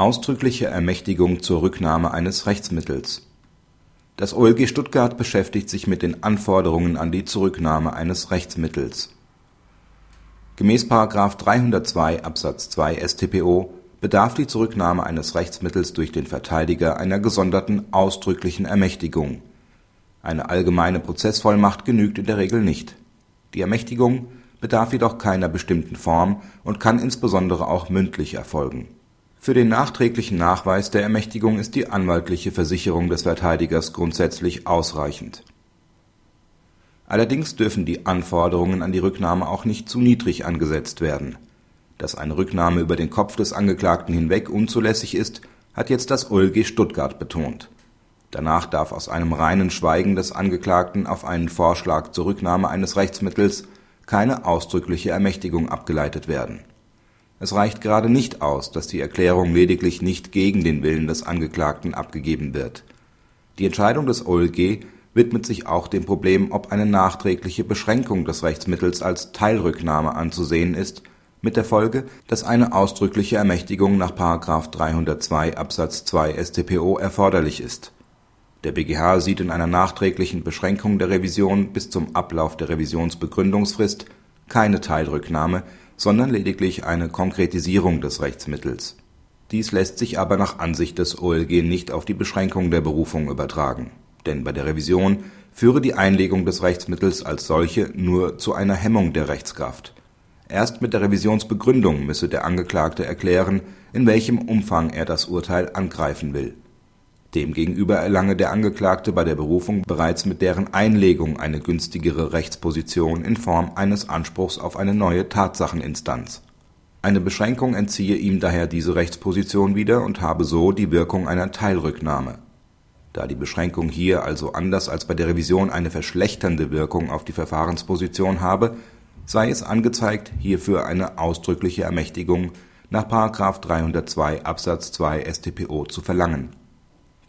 Ausdrückliche Ermächtigung zur Rücknahme eines Rechtsmittels Das OLG Stuttgart beschäftigt sich mit den Anforderungen an die Zurücknahme eines Rechtsmittels. Gemäß § 302 Absatz 2 StPO bedarf die Zurücknahme eines Rechtsmittels durch den Verteidiger einer gesonderten ausdrücklichen Ermächtigung. Eine allgemeine Prozessvollmacht genügt in der Regel nicht. Die Ermächtigung bedarf jedoch keiner bestimmten Form und kann insbesondere auch mündlich erfolgen für den nachträglichen Nachweis der Ermächtigung ist die anwaltliche Versicherung des Verteidigers grundsätzlich ausreichend. Allerdings dürfen die Anforderungen an die Rücknahme auch nicht zu niedrig angesetzt werden. Dass eine Rücknahme über den Kopf des Angeklagten hinweg unzulässig ist, hat jetzt das OLG Stuttgart betont. Danach darf aus einem reinen Schweigen des Angeklagten auf einen Vorschlag zur Rücknahme eines Rechtsmittels keine ausdrückliche Ermächtigung abgeleitet werden es reicht gerade nicht aus, dass die Erklärung lediglich nicht gegen den Willen des Angeklagten abgegeben wird. Die Entscheidung des OLG widmet sich auch dem Problem, ob eine nachträgliche Beschränkung des Rechtsmittels als Teilrücknahme anzusehen ist, mit der Folge, dass eine ausdrückliche Ermächtigung nach § 302 Absatz 2 StPO erforderlich ist. Der BGH sieht in einer nachträglichen Beschränkung der Revision bis zum Ablauf der Revisionsbegründungsfrist keine Teilrücknahme sondern lediglich eine Konkretisierung des Rechtsmittels. Dies lässt sich aber nach Ansicht des OLG nicht auf die Beschränkung der Berufung übertragen, denn bei der Revision führe die Einlegung des Rechtsmittels als solche nur zu einer Hemmung der Rechtskraft. Erst mit der Revisionsbegründung müsse der Angeklagte erklären, in welchem Umfang er das Urteil angreifen will Demgegenüber erlange der Angeklagte bei der Berufung bereits mit deren Einlegung eine günstigere Rechtsposition in Form eines Anspruchs auf eine neue Tatsacheninstanz. Eine Beschränkung entziehe ihm daher diese Rechtsposition wieder und habe so die Wirkung einer Teilrücknahme. Da die Beschränkung hier also anders als bei der Revision eine verschlechternde Wirkung auf die Verfahrensposition habe, sei es angezeigt, hierfür eine ausdrückliche Ermächtigung nach § 302 Absatz 2 StPO zu verlangen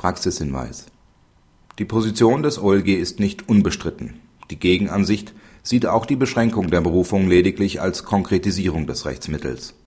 Praxishinweis Die Position des OLG ist nicht unbestritten. Die Gegenansicht sieht auch die Beschränkung der Berufung lediglich als Konkretisierung des Rechtsmittels